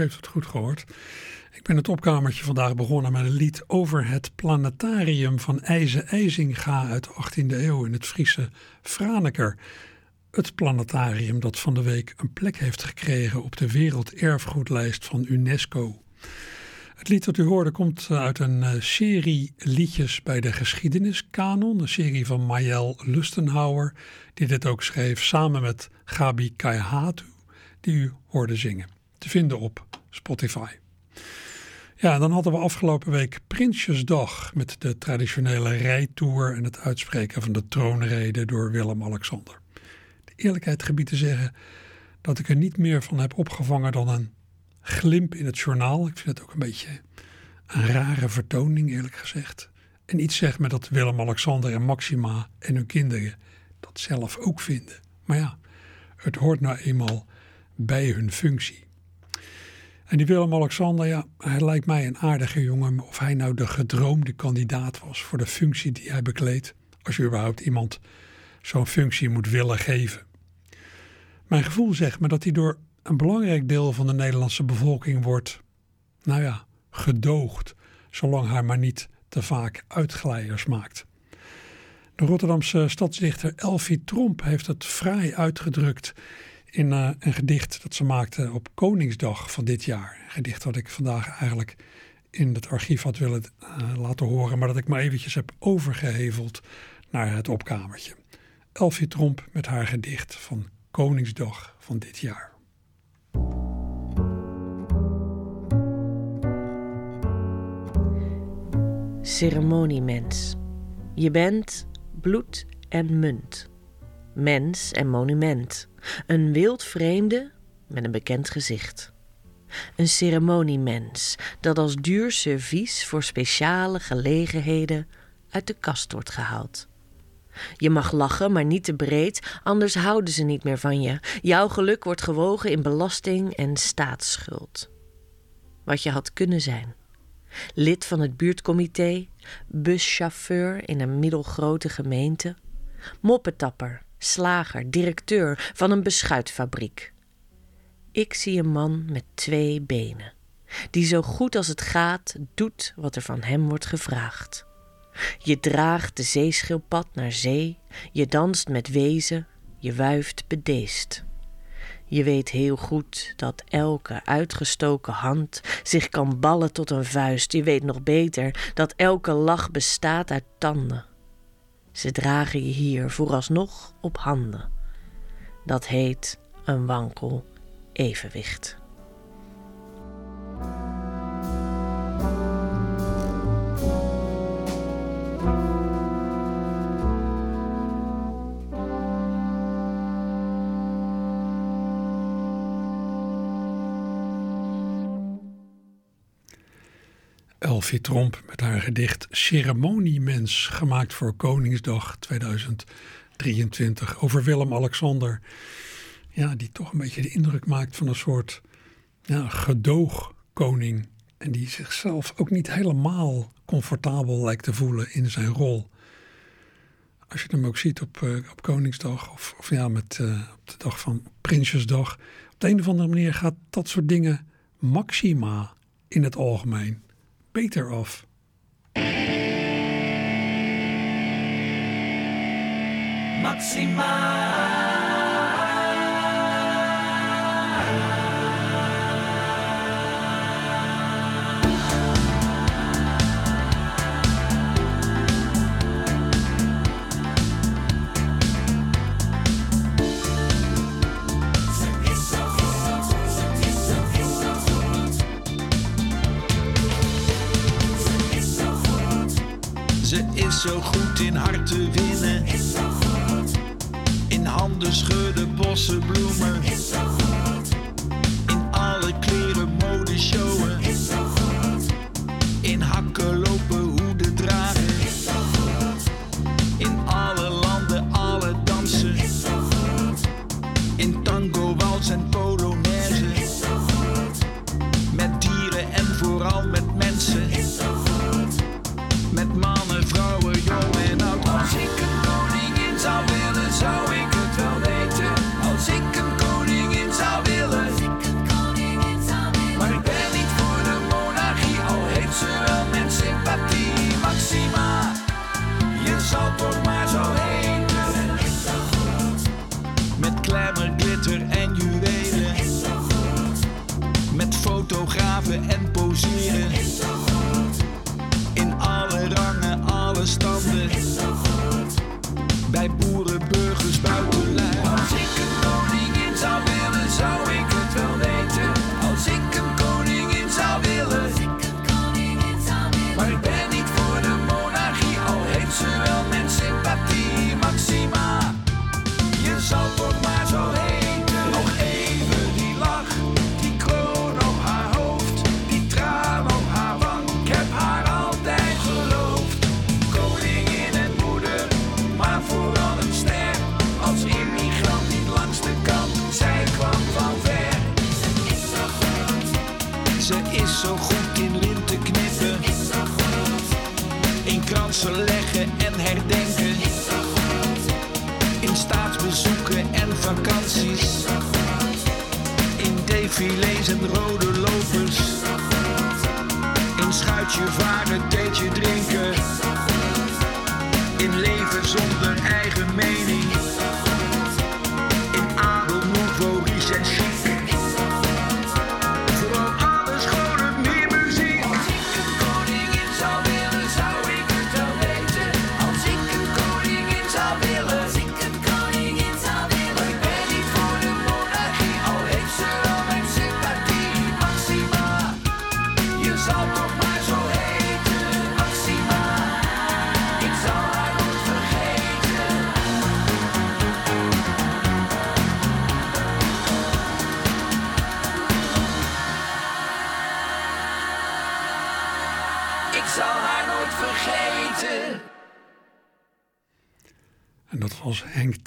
Heeft het goed gehoord. Ik ben het opkamertje vandaag begonnen met een lied over het planetarium van IJze IJzinga uit de 18e eeuw in het Friese Franeker. Het planetarium dat van de week een plek heeft gekregen op de werelderfgoedlijst van UNESCO. Het lied dat u hoorde komt uit een eh, serie liedjes bij de geschiedeniskanon, een serie van Mayel Lustenhauer, die dit ook schreef samen met Gabi Kaihatu, die u hoorde zingen. Te vinden op Spotify. Ja, dan hadden we afgelopen week Prinsjesdag met de traditionele rijtour en het uitspreken van de troonrede door Willem-Alexander. De eerlijkheid gebied te zeggen dat ik er niet meer van heb opgevangen dan een glimp in het journaal. Ik vind het ook een beetje een rare vertoning, eerlijk gezegd. En iets zegt me dat Willem-Alexander en Maxima en hun kinderen dat zelf ook vinden. Maar ja, het hoort nou eenmaal bij hun functie. En die Willem-Alexander, ja, hij lijkt mij een aardige jongen. Of hij nou de gedroomde kandidaat was voor de functie die hij bekleedt. Als je überhaupt iemand zo'n functie moet willen geven. Mijn gevoel zegt me dat hij door een belangrijk deel van de Nederlandse bevolking wordt, nou ja, gedoogd. Zolang hij maar niet te vaak uitglijders maakt. De Rotterdamse stadsdichter Elfie Tromp heeft het fraai uitgedrukt in uh, een gedicht dat ze maakte op Koningsdag van dit jaar. Een gedicht dat ik vandaag eigenlijk in het archief had willen uh, laten horen, maar dat ik maar eventjes heb overgeheveld naar het opkamertje. Elfie Tromp met haar gedicht van Koningsdag van dit jaar. Ceremoniemens. Je bent bloed en munt. Mens en monument. Een wild vreemde met een bekend gezicht. Een ceremoniemens dat als duur servies voor speciale gelegenheden uit de kast wordt gehaald. Je mag lachen, maar niet te breed, anders houden ze niet meer van je. Jouw geluk wordt gewogen in belasting en staatsschuld. Wat je had kunnen zijn. Lid van het buurtcomité, buschauffeur in een middelgrote gemeente, moppetapper, slager, directeur van een beschuitfabriek. Ik zie een man met twee benen, die zo goed als het gaat doet wat er van hem wordt gevraagd. Je draagt de zeeschildpad naar zee, je danst met wezen, je wuift bedeesd. Je weet heel goed dat elke uitgestoken hand zich kan ballen tot een vuist. Je weet nog beter dat elke lach bestaat uit tanden. Ze dragen je hier vooralsnog op handen. Dat heet een wankel evenwicht. Tromp met haar gedicht Ceremoniemens, gemaakt voor Koningsdag 2023, over Willem-Alexander. Ja, die toch een beetje de indruk maakt van een soort ja, gedoogkoning. En die zichzelf ook niet helemaal comfortabel lijkt te voelen in zijn rol. Als je hem ook ziet op, uh, op Koningsdag of, of ja, met, uh, op de dag van Prinsjesdag. Op de een of andere manier gaat dat soort dingen maxima in het algemeen beter af. Maxima. Zo goed in harten winnen. In handen schudden, bossen, bloemen. In alle kleren, mode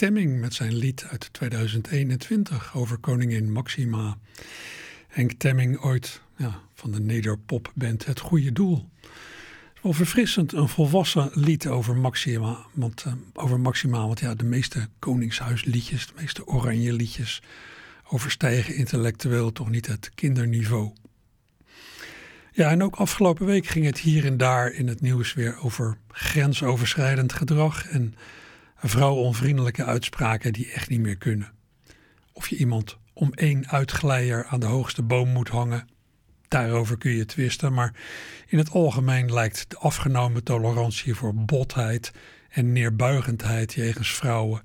als Henk Temming met zijn lied uit 2021 over koningin Maxima. Henk Temming ooit ja, van de nederpopband Het Goede Doel. Wel verfrissend, een volwassen lied over Maxima. Want, uh, over Maxima, want ja, de meeste Koningshuisliedjes, de meeste Oranje liedjes overstijgen intellectueel toch niet het kinderniveau. Ja, en ook afgelopen week ging het hier en daar in het nieuws weer over grensoverschrijdend gedrag en vrouwonvriendelijke uitspraken die echt niet meer kunnen. Of je iemand om één uitglijder aan de hoogste boom moet hangen, daarover kun je twisten, maar in het algemeen lijkt de afgenomen tolerantie voor botheid en neerbuigendheid jegens vrouwen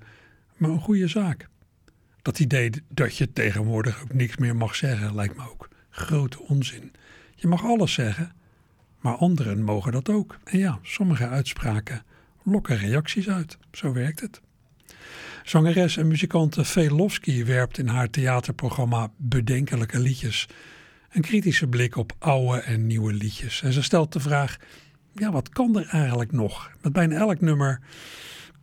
maar een goede zaak. Dat idee dat je tegenwoordig ook niks meer mag zeggen lijkt me ook grote onzin. Je mag alles zeggen, maar anderen mogen dat ook. En ja, sommige uitspraken lokken reacties uit. Zo werkt het. Zangeres en muzikante Velofsky werpt in haar theaterprogramma Bedenkelijke Liedjes een kritische blik op oude en nieuwe liedjes. En ze stelt de vraag: ja, wat kan er eigenlijk nog? Met bijna elk nummer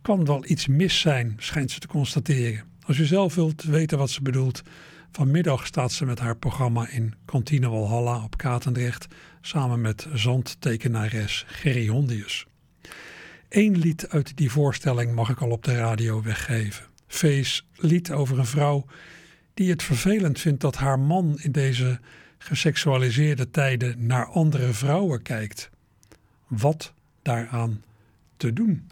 kan wel iets mis zijn, schijnt ze te constateren. Als u zelf wilt weten wat ze bedoelt, vanmiddag staat ze met haar programma in Kantine Walhalla op Katendrecht samen met zandtekenares Gerry Hondius. Eén lied uit die voorstelling mag ik al op de radio weggeven. Vees lied over een vrouw die het vervelend vindt dat haar man in deze geseksualiseerde tijden naar andere vrouwen kijkt. Wat daaraan te doen?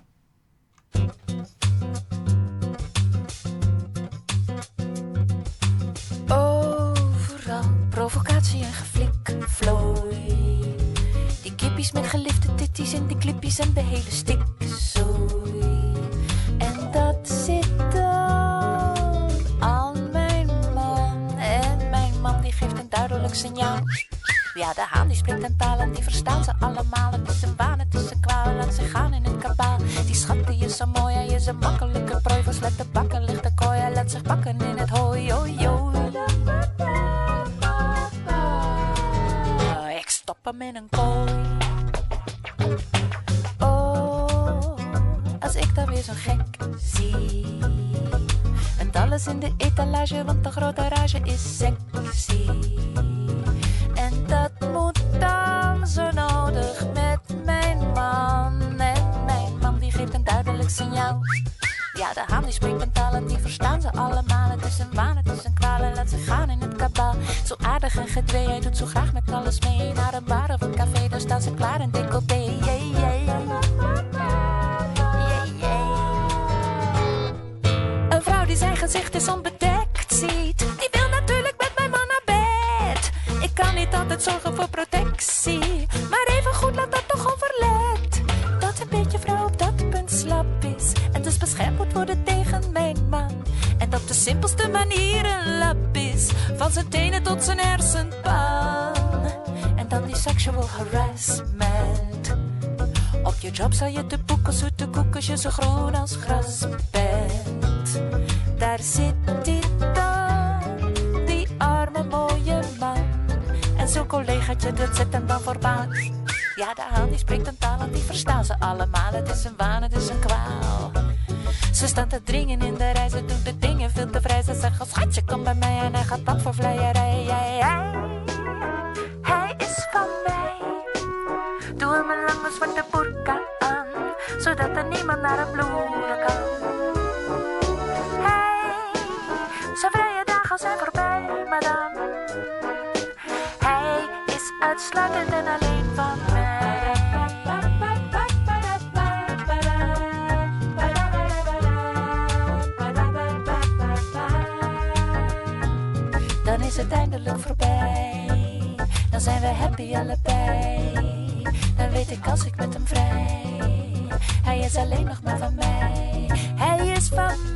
Met gelifte titties en de clippies en de hele stik. En dat zit dan aan mijn man. En mijn man die geeft een duidelijk signaal. Ja, de haan die spreekt een taal en die verstaan ze allemaal. Het is een waan, het is een kwaal, laat ze gaan in het kabaal. Die schat die is zo mooi, hij is een makkelijke prooi. Verslet de bakken, ligt de kooi, hij laat zich pakken in de etalage, want de grote rage is sexy. En dat moet dan zo nodig met mijn man. En mijn man die geeft een duidelijk signaal. Ja, de haan die spreekt een taal en die verstaan ze allemaal. Het is een waan, het is een kwaal en laat ze gaan in het kabaal. Zo aardig en gedwee, hij doet zo graag met alles mee. Naar een bar of een café, daar staan ze klaar in decolleté. Zijn we happy allebei. Dan weet ik als ik met hem vrij. Hij is alleen nog maar van mij. Hij is van mij.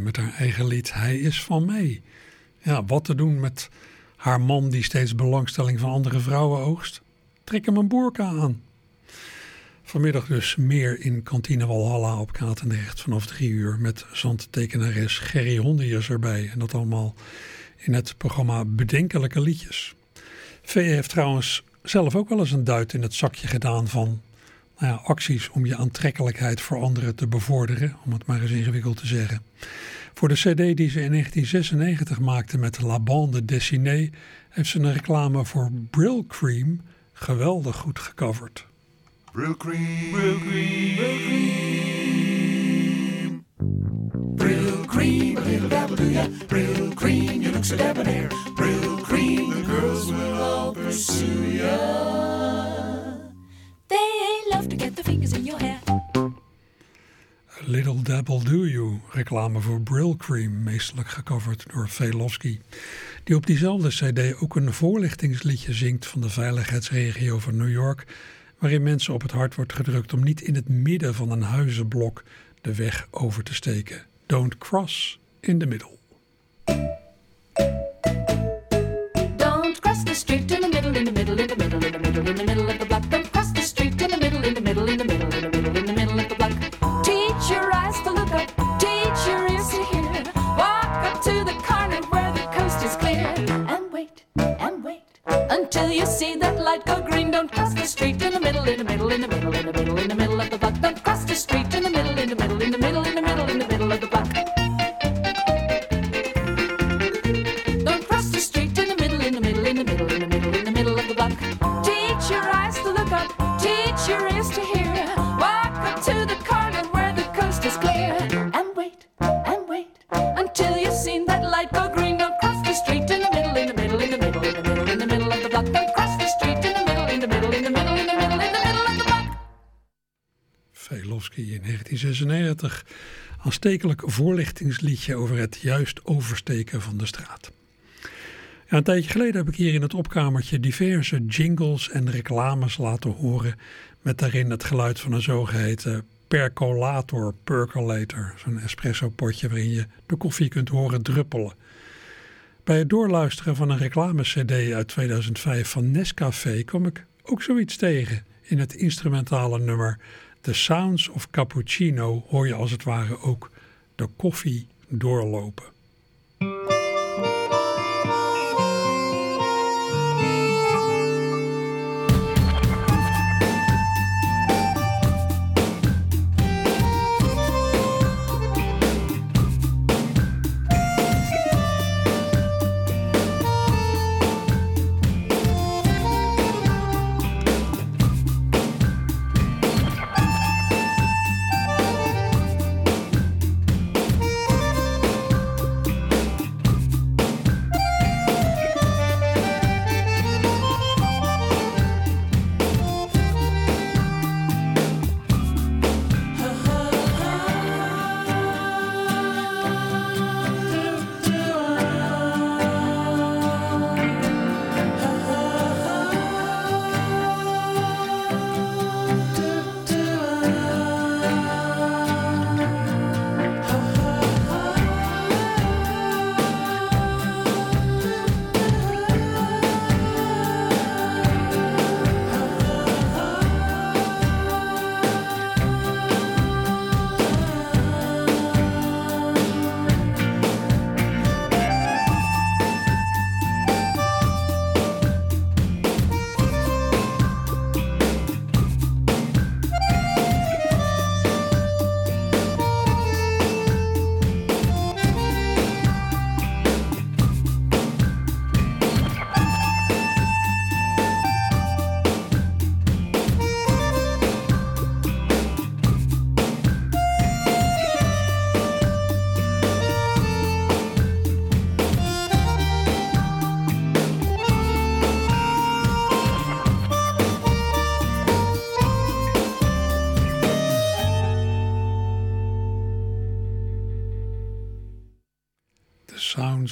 Met haar eigen lied Hij is van mij. Ja, wat te doen met haar man die steeds belangstelling van andere vrouwen oogst? Trek hem een boerka aan. Vanmiddag dus meer in kantine Walhalla op Katendrecht vanaf drie uur met zandtekenares Gerry Hondiers erbij. En dat allemaal in het programma Bedenkelijke Liedjes. VE heeft trouwens zelf ook wel eens een duit in het zakje gedaan van nou ja, acties om je aantrekkelijkheid voor anderen te bevorderen, om het maar eens ingewikkeld te zeggen. Voor de CD die ze in 1996 maakte met La Bande Dessinée heeft ze een reclame voor Brill Cream geweldig goed gecoverd. Brill cream, brill cream, brill cream. Brill cream, a little dabble do ya. Brill cream, you look so debonair. Brill cream, the girls will all pursue ya. In your hair. A Little Dabble Do You, reclame voor Brill Cream, meestelijk gecoverd door Velofsky. Die op diezelfde cd ook een voorlichtingsliedje zingt van de veiligheidsregio van New York, waarin mensen op het hart wordt gedrukt om niet in het midden van een huizenblok de weg over te steken. Don't cross in the middle. Go green. Don't cross the street in the middle, in the middle, in the middle, in the middle Velofsky in 1996. Aanstekelijk voorlichtingsliedje over het juist oversteken van de straat. Een tijdje geleden heb ik hier in het opkamertje diverse jingles en reclames laten horen. Met daarin het geluid van een zogeheten percolator, percolator. Zo'n espresso potje waarin je de koffie kunt horen druppelen. Bij het doorluisteren van een reclame-cd uit 2005 van Nescafé kwam ik ook zoiets tegen. In het instrumentale nummer The Sounds of Cappuccino hoor je als het ware ook de koffie doorlopen.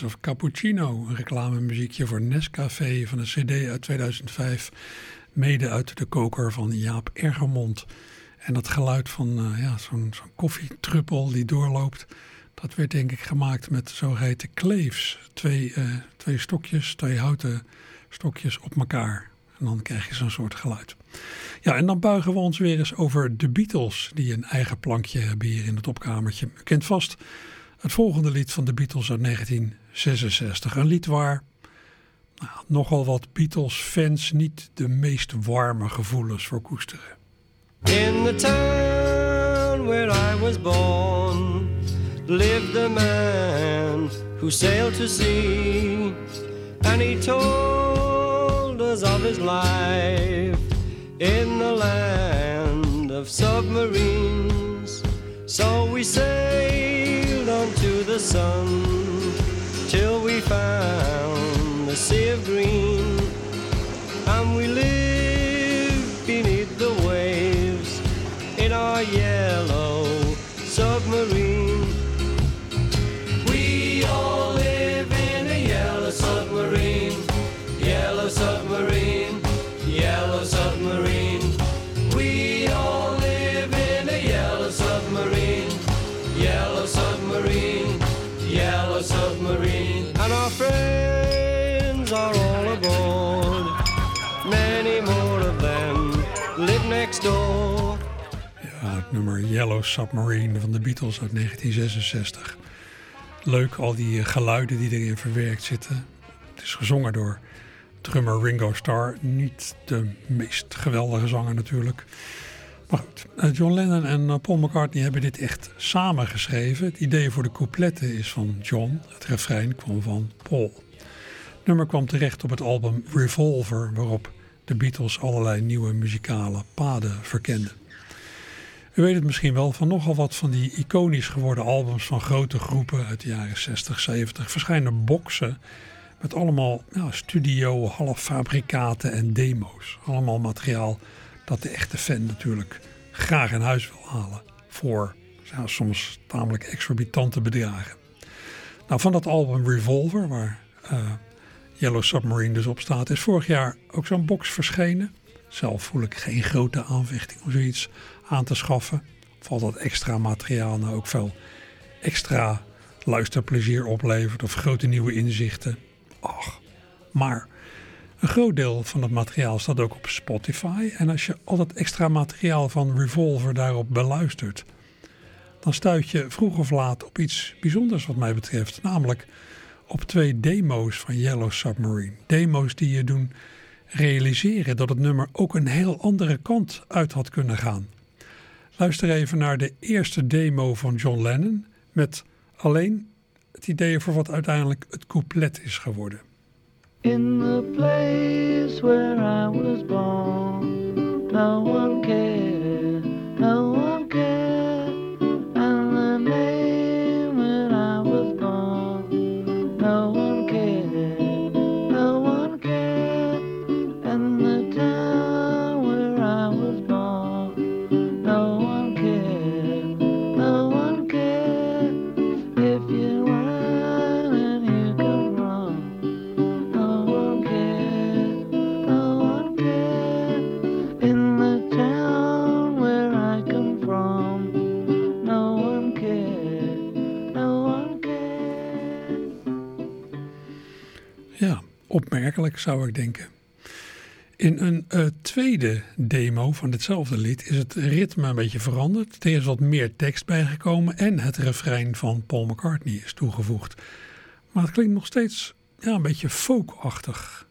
Of Cappuccino, een reclamemuziekje voor Nescafé van een cd uit 2005, mede uit de koker van Jaap Ergermond. En dat geluid van eh, ja, zo'n koffietruppel die doorloopt, dat werd denk ik gemaakt met zogeheten kleefs. Twee, eh, twee stokjes, twee houten stokjes op elkaar. En dan krijg je zo'n soort geluid. Ja, en dan buigen we ons weer eens over de Beatles, die een eigen plankje hebben hier in het opkamertje. U kent vast het volgende lied van de Beatles uit 1966. Een lied waar nou, nogal wat Beatles-fans niet de meest warme gevoelens voor koesteren. In the town where I was born lived a man who sailed to sea, and he told us of his life in the land of submarines. So we sailed on to the sun we found the sea of green, and we lived nummer Yellow Submarine van de Beatles uit 1966. Leuk, al die eh, geluiden die erin verwerkt zitten. Het is gezongen door drummer Ringo Starr. Niet de meest geweldige zanger natuurlijk. Maar goed, eh, John Lennon en eh, Paul McCartney hebben dit echt samen geschreven. Het idee voor de coupletten is van John. Het refrein kwam van Paul. Het nummer kwam terecht op het album Revolver, waarop de Beatles allerlei nieuwe muzikale paden verkenden. U weet het misschien wel, van nogal wat van die iconisch geworden albums van grote groepen uit de jaren 60, 70 verschijnen boxen met allemaal nou, studio, halffabrikaten en demo's. Allemaal materiaal dat de echte fan natuurlijk graag in huis wil halen voor soms tamelijk exorbitante bedragen. Nou, van dat album Revolver, waar eh, Yellow Submarine dus op staat, is vorig jaar ook zo'n box verschenen. Zelf voel ik geen grote aanvechting om zoiets aan te schaffen. Valt dat extra materiaal nou ook veel extra luisterplezier oplevert of grote nieuwe inzichten? Ach, maar een groot deel van het materiaal staat ook op Spotify. En als je al dat extra materiaal van Revolver daarop beluistert, dan stuit je vroeg of laat op iets bijzonders wat mij betreft. Namelijk op twee demo's van Yellow Submarine. Demo's die je doen realiseren dat het nummer ook een heel andere kant uit had kunnen gaan. Luister even naar de eerste demo van John Lennon met alleen het idee voor wat uiteindelijk het couplet is geworden. In the place where I was born, no one cared, zou ik denken. In een eh, tweede demo van ditzelfde lied is het ritme een beetje veranderd. Er is wat meer tekst bijgekomen en het refrein van Paul McCartney is toegevoegd. Maar het klinkt nog steeds ja, een beetje folkachtig.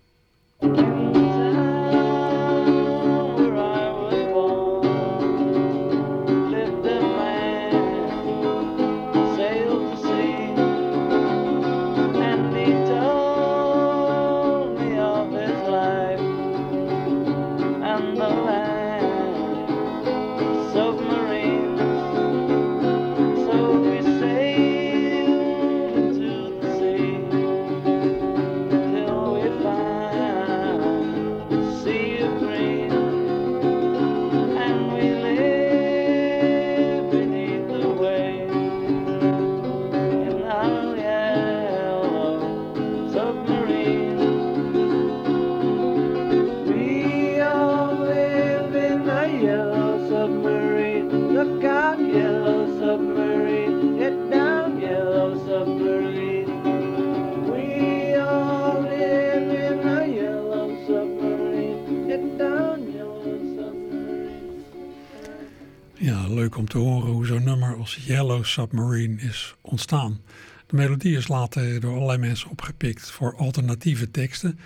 Yellow Submarine is ontstaan. De melodie is later door allerlei mensen opgepikt voor alternatieve teksten.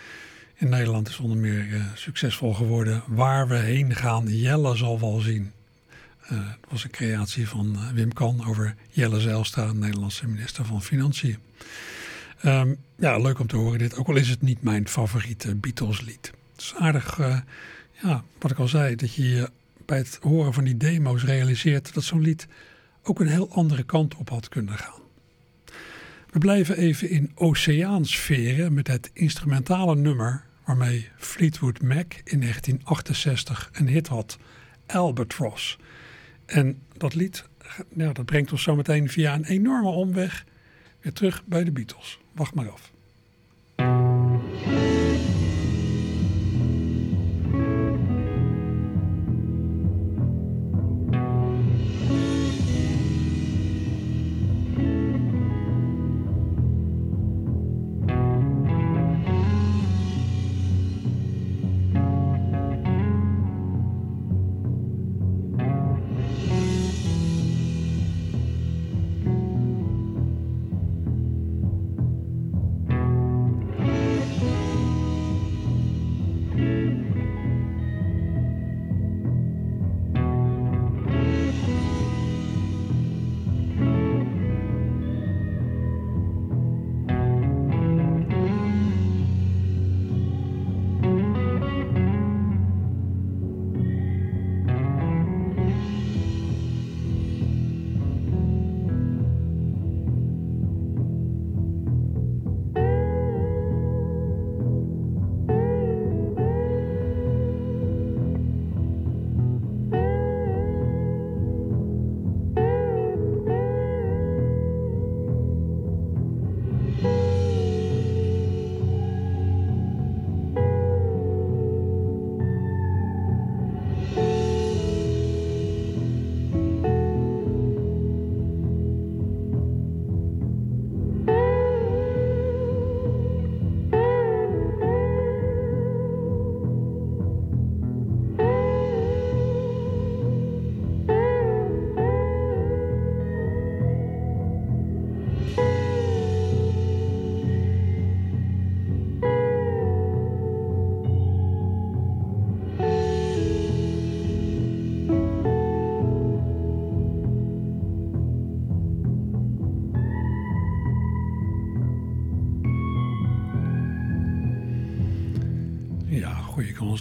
In Nederland is onder meer uh, succesvol geworden Waar we heen gaan, Jelle zal wel zien. Uh, dat was een creatie van uh, Wim Kan over Jelle Zijlstra, Nederlandse minister van Financiën. Um, ja, leuk om te horen dit, ook al is het niet mijn favoriete Beatles lied. Het is aardig, ja, wat ik al zei, dat je bij het horen van die demo's realiseert dat zo'n lied ook een heel andere kant op had kunnen gaan. We blijven even in oceaansferen met het instrumentale nummer waarmee Fleetwood Mac in 1968 een hit had, Albatross. En dat lied ja, dat brengt ons zometeen via een enorme omweg weer terug bij de Beatles. Wacht maar af.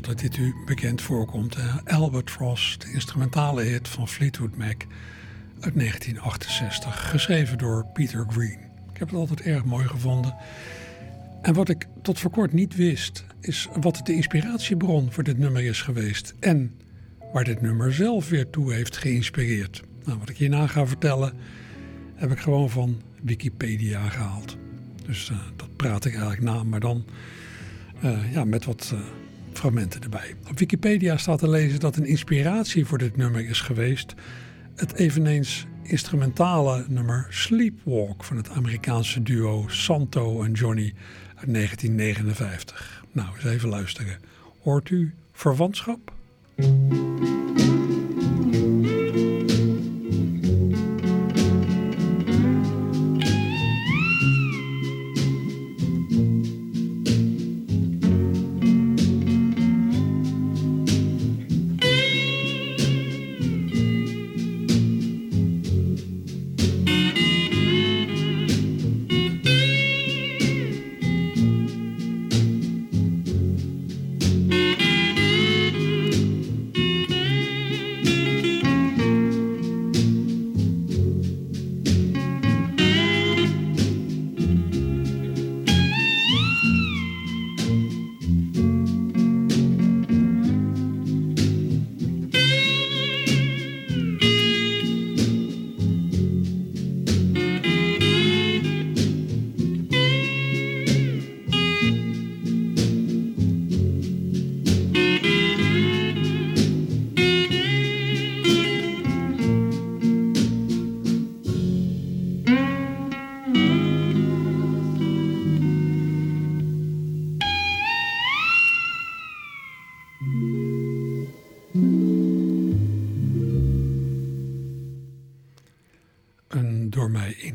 Dat dit u bekend voorkomt. Albatross, de instrumentale hit van Fleetwood Mac uit 1968, geschreven door Peter Green. Ik heb het altijd erg mooi gevonden. En wat ik tot voor kort niet wist, is wat de inspiratiebron voor dit nummer is geweest. En waar dit nummer zelf weer toe heeft geïnspireerd. Nou, wat ik hierna ga vertellen, heb ik gewoon van Wikipedia gehaald. Dus uh, dat praat ik eigenlijk na, maar dan uh, ja, met wat uh, fragmenten erbij. Op Wikipedia staat te lezen dat een inspiratie voor dit nummer is geweest het eveneens instrumentale nummer Sleepwalk van het Amerikaanse duo Santo en Johnny uit 1959. Nou, eens even luisteren. Hoort u verwantschap?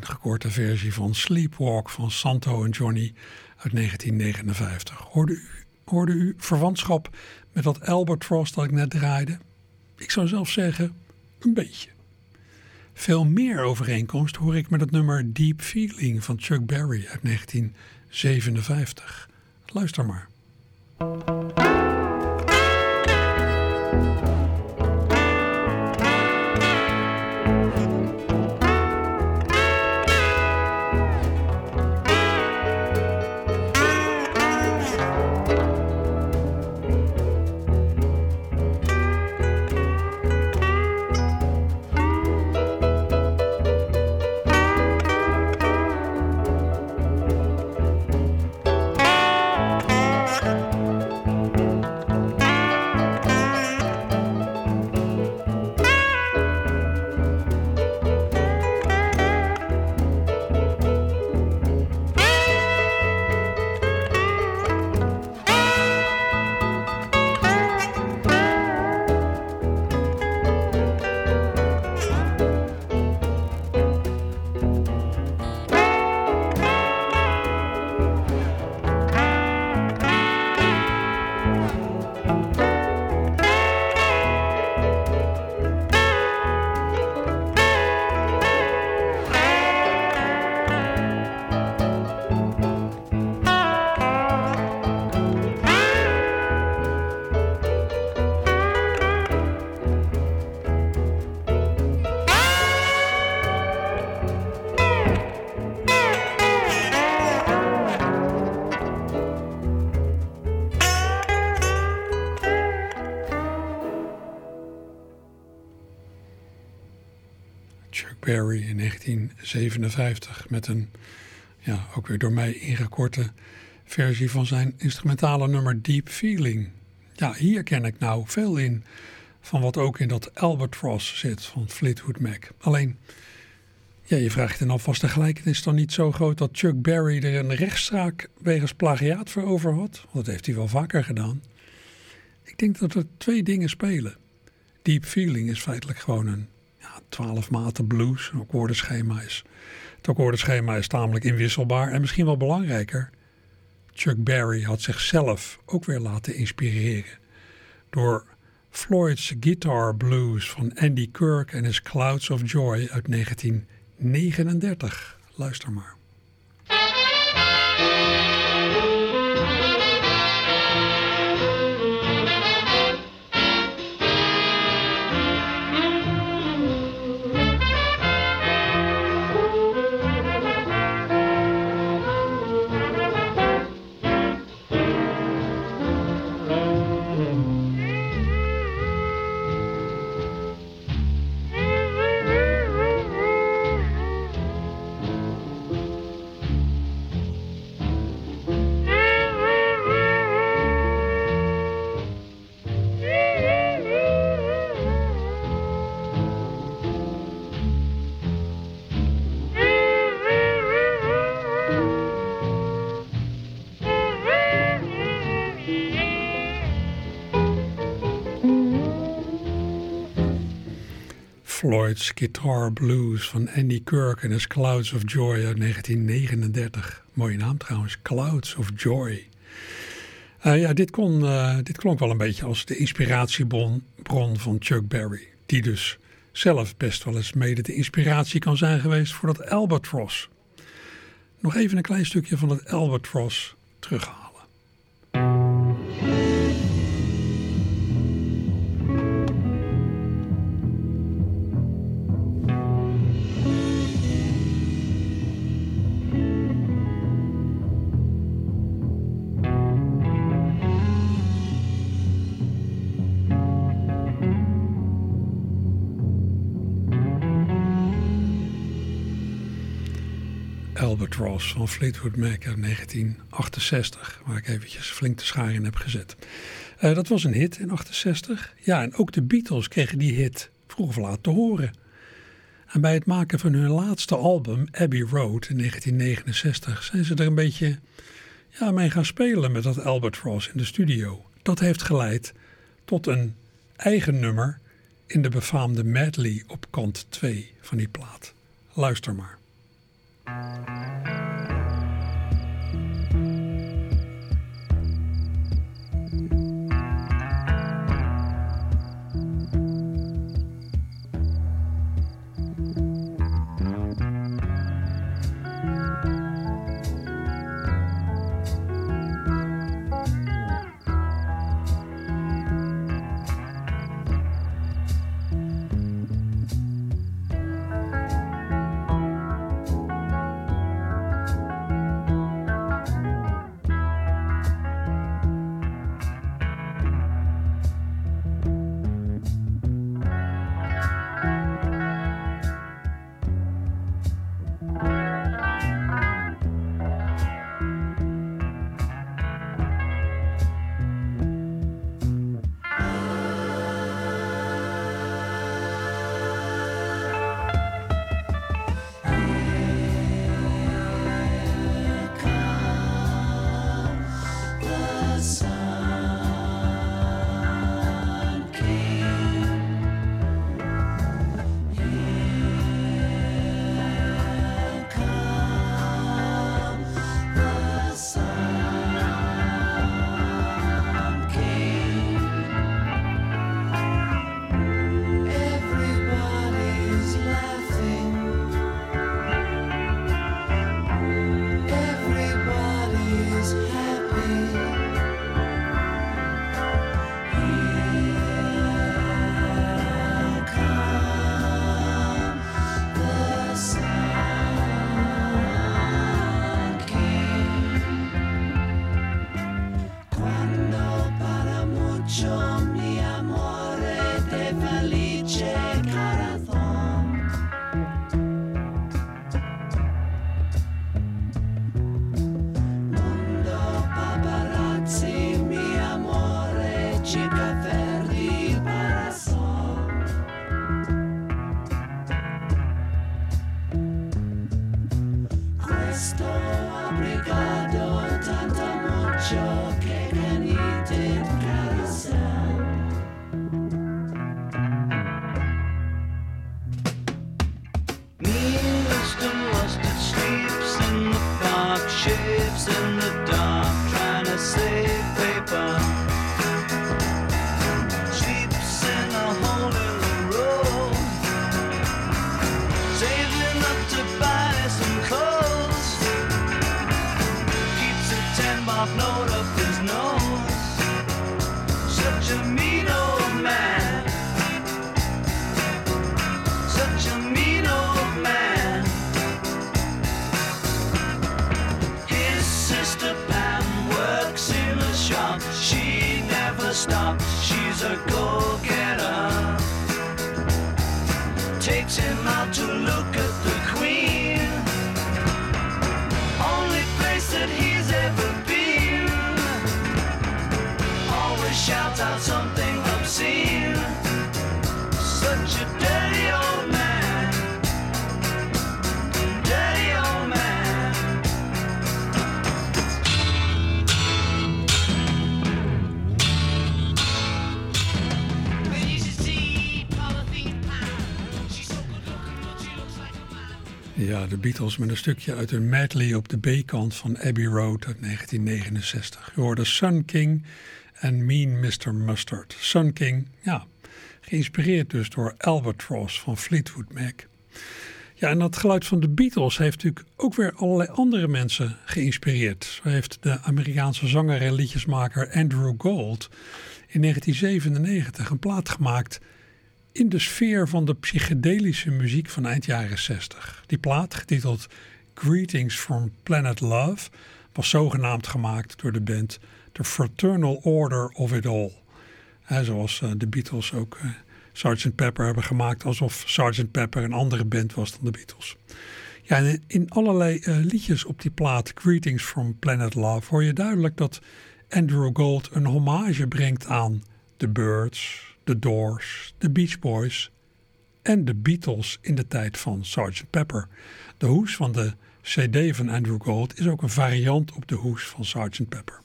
Door mij ingekorte versie van Sleepwalk van Santo en Johnny uit 1959. Hoorde u, hoorde u verwantschap met dat Albatross dat ik net draaide? Ik zou zelf zeggen, een beetje. Veel meer overeenkomst hoor ik met het nummer Deep Feeling van Chuck Berry uit 1957. Luister maar. 1957 met een ja, ook weer door mij ingekorte versie van zijn instrumentale nummer Deep Feeling. Ja, hier ken ik nou veel in van wat ook in dat Albatross zit van Fleetwood Mac. Alleen, ja, je vraagt je dan af, was de gelijkenis dan niet zo groot dat Chuck Berry er een rechtszaak wegens plagiaat voor over had? Dat heeft hij wel vaker gedaan. Ik denk dat er twee dingen spelen. Deep Feeling is feitelijk gewoon een 12 maten blues, een akkoordenschema is. Het akkoordenschema is tamelijk inwisselbaar en misschien wel belangrijker. Chuck Berry had zichzelf ook weer laten inspireren door Floyd's Guitar Blues van Andy Kirk en his Clouds of Joy uit 1939. Luister maar. Floyd's Guitar Blues van Andy Kirk en his Clouds of Joy uit 1939. Mooie naam trouwens, Clouds of Joy. Uh, ja, dit, kon, uh, dit klonk wel een beetje als de inspiratiebron bron van Chuck Berry. Die dus zelf best wel eens mede de inspiratie kan zijn geweest voor dat Albatross. Nog even een klein stukje van het Albatross terughalen. Albatross van Fleetwood Mac uit 1968, waar ik eventjes flink de schaar in heb gezet. Uh, dat was een hit in 68. Ja, en ook de Beatles kregen die hit vroeg of laat te horen. En bij het maken van hun laatste album, Abbey Road, in 1969, zijn ze er een beetje ja, mee gaan spelen met dat Albatross in de studio. Dat heeft geleid tot een eigen nummer in de befaamde medley op kant 2 van die plaat. Luister maar. Música Ja, de Beatles met een stukje uit een medley op de B-kant van Abbey Road uit 1969. Je hoorde Sun King en Mean Mr. Mustard. Sun King, ja, geïnspireerd dus door Albatross van Fleetwood Mac. Ja, en dat geluid van de Beatles heeft natuurlijk ook weer allerlei andere mensen geïnspireerd. Zo heeft de Amerikaanse zanger en liedjesmaker Andrew Gold in 1997 een plaat gemaakt in de sfeer van de psychedelische muziek van eind jaren 60. Die plaat, getiteld Greetings from Planet Love, was zogenaamd gemaakt door de band The Fraternal Order of It All. Zoals eh, de Beatles ook eh, Sgt. Pepper hebben gemaakt, alsof Sgt. Pepper een andere band was dan de Beatles. Ja, in allerlei eh, liedjes op die plaat Greetings from Planet Love hoor je duidelijk dat Andrew Gold een hommage brengt aan The Birds, The Doors, The Beach Boys en de Beatles in de tijd van Sgt. Pepper. De hoes van de CD van Andrew Gold is ook een variant op de hoes van Sgt. Pepper.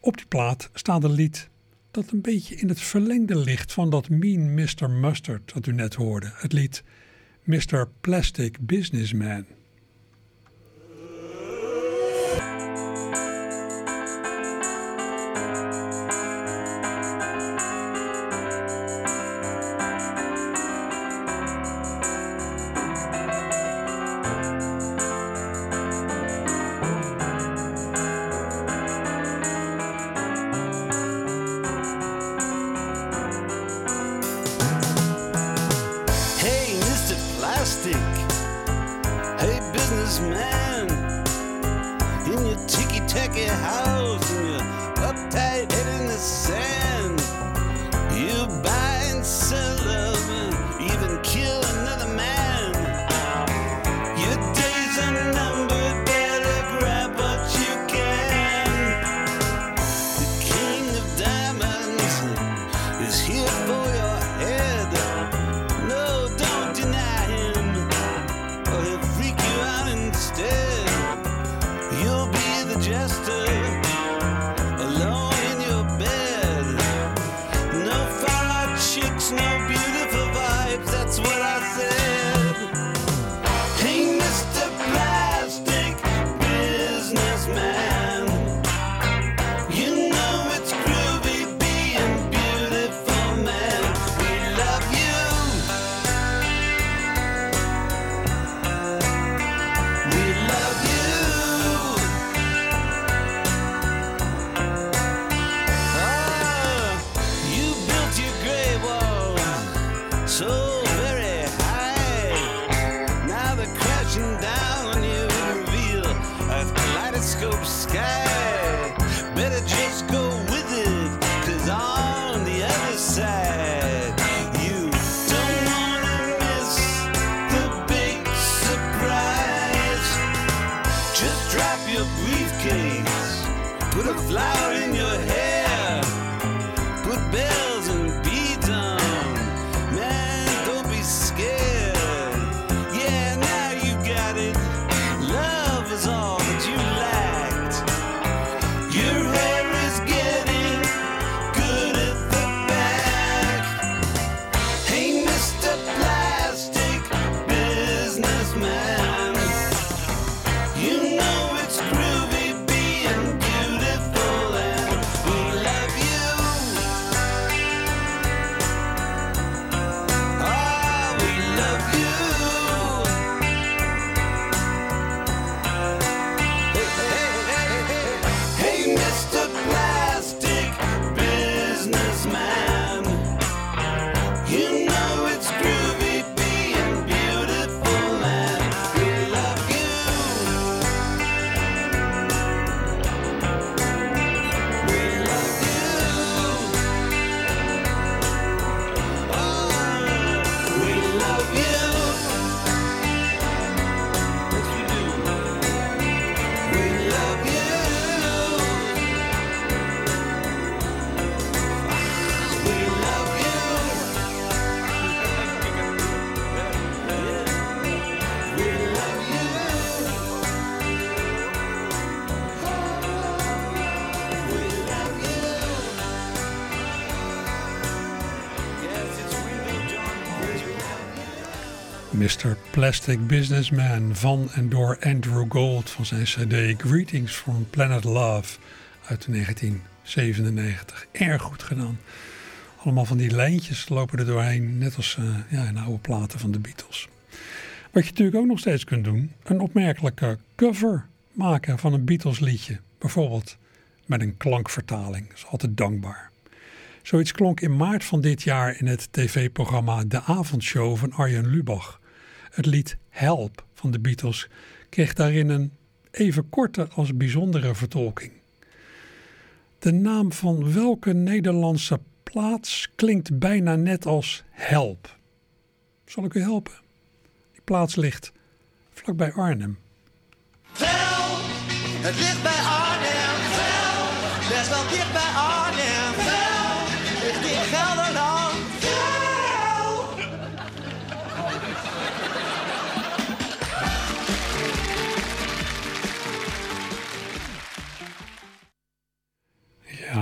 Op die plaat staat een lied dat een beetje in het verlengde ligt van dat Mean Mr. Mustard dat u net hoorde. Het lied Mr. Plastic Businessman. Plastic Businessman van en door Andrew Gold van zijn CD Greetings from Planet Love uit 1997. Erg goed gedaan. Allemaal van die lijntjes lopen er doorheen, net als eh, ja, in oude platen van de Beatles. Wat je natuurlijk ook nog steeds kunt doen, een opmerkelijke cover maken van een Beatles liedje. Bijvoorbeeld met een klankvertaling. Dat is altijd dankbaar. Zoiets klonk in maart van dit jaar in het tv-programma De Avondshow van Arjen Lubach. Het lied Help van de Beatles kreeg daarin een even korte als bijzondere vertolking. De naam van welke Nederlandse plaats klinkt bijna net als help. Zal ik u helpen? Die plaats ligt vlakbij Arnhem. Help, het ligt bij Arnhem. Help, is wel dichtbij.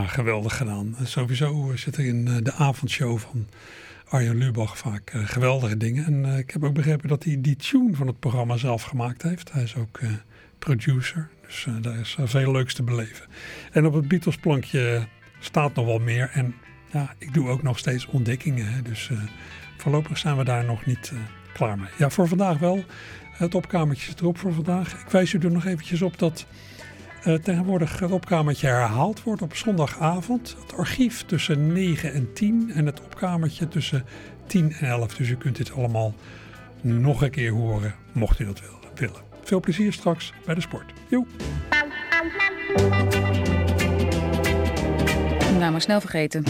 geweldig gedaan. Sowieso zit er in eh, de avondshow van Arjen Lubach vaak eh, geweldige dingen. En eh, ik heb ook begrepen dat hij die tune van het programma zelf gemaakt heeft. Hij is ook producer, dus daar is veel leuks te beleven. En op het Beatles plankje staat nog wel meer. En ja, ik doe ook nog steeds ontdekkingen. Dus voorlopig zijn we daar nog niet klaar mee. Ja, voor vandaag wel. Het opkamertje zit erop voor vandaag. Ik wijs u er nog eventjes op dat eh, tegenwoordig het opkamertje herhaald wordt op zondagavond. Het archief tussen 9 en 10 en het opkamertje tussen 10 en 11. Dus u kunt dit allemaal nog een keer horen, mocht u dat wil- willen. Veel plezier straks bij de sport. Joe. Nou, maar snel vergeten.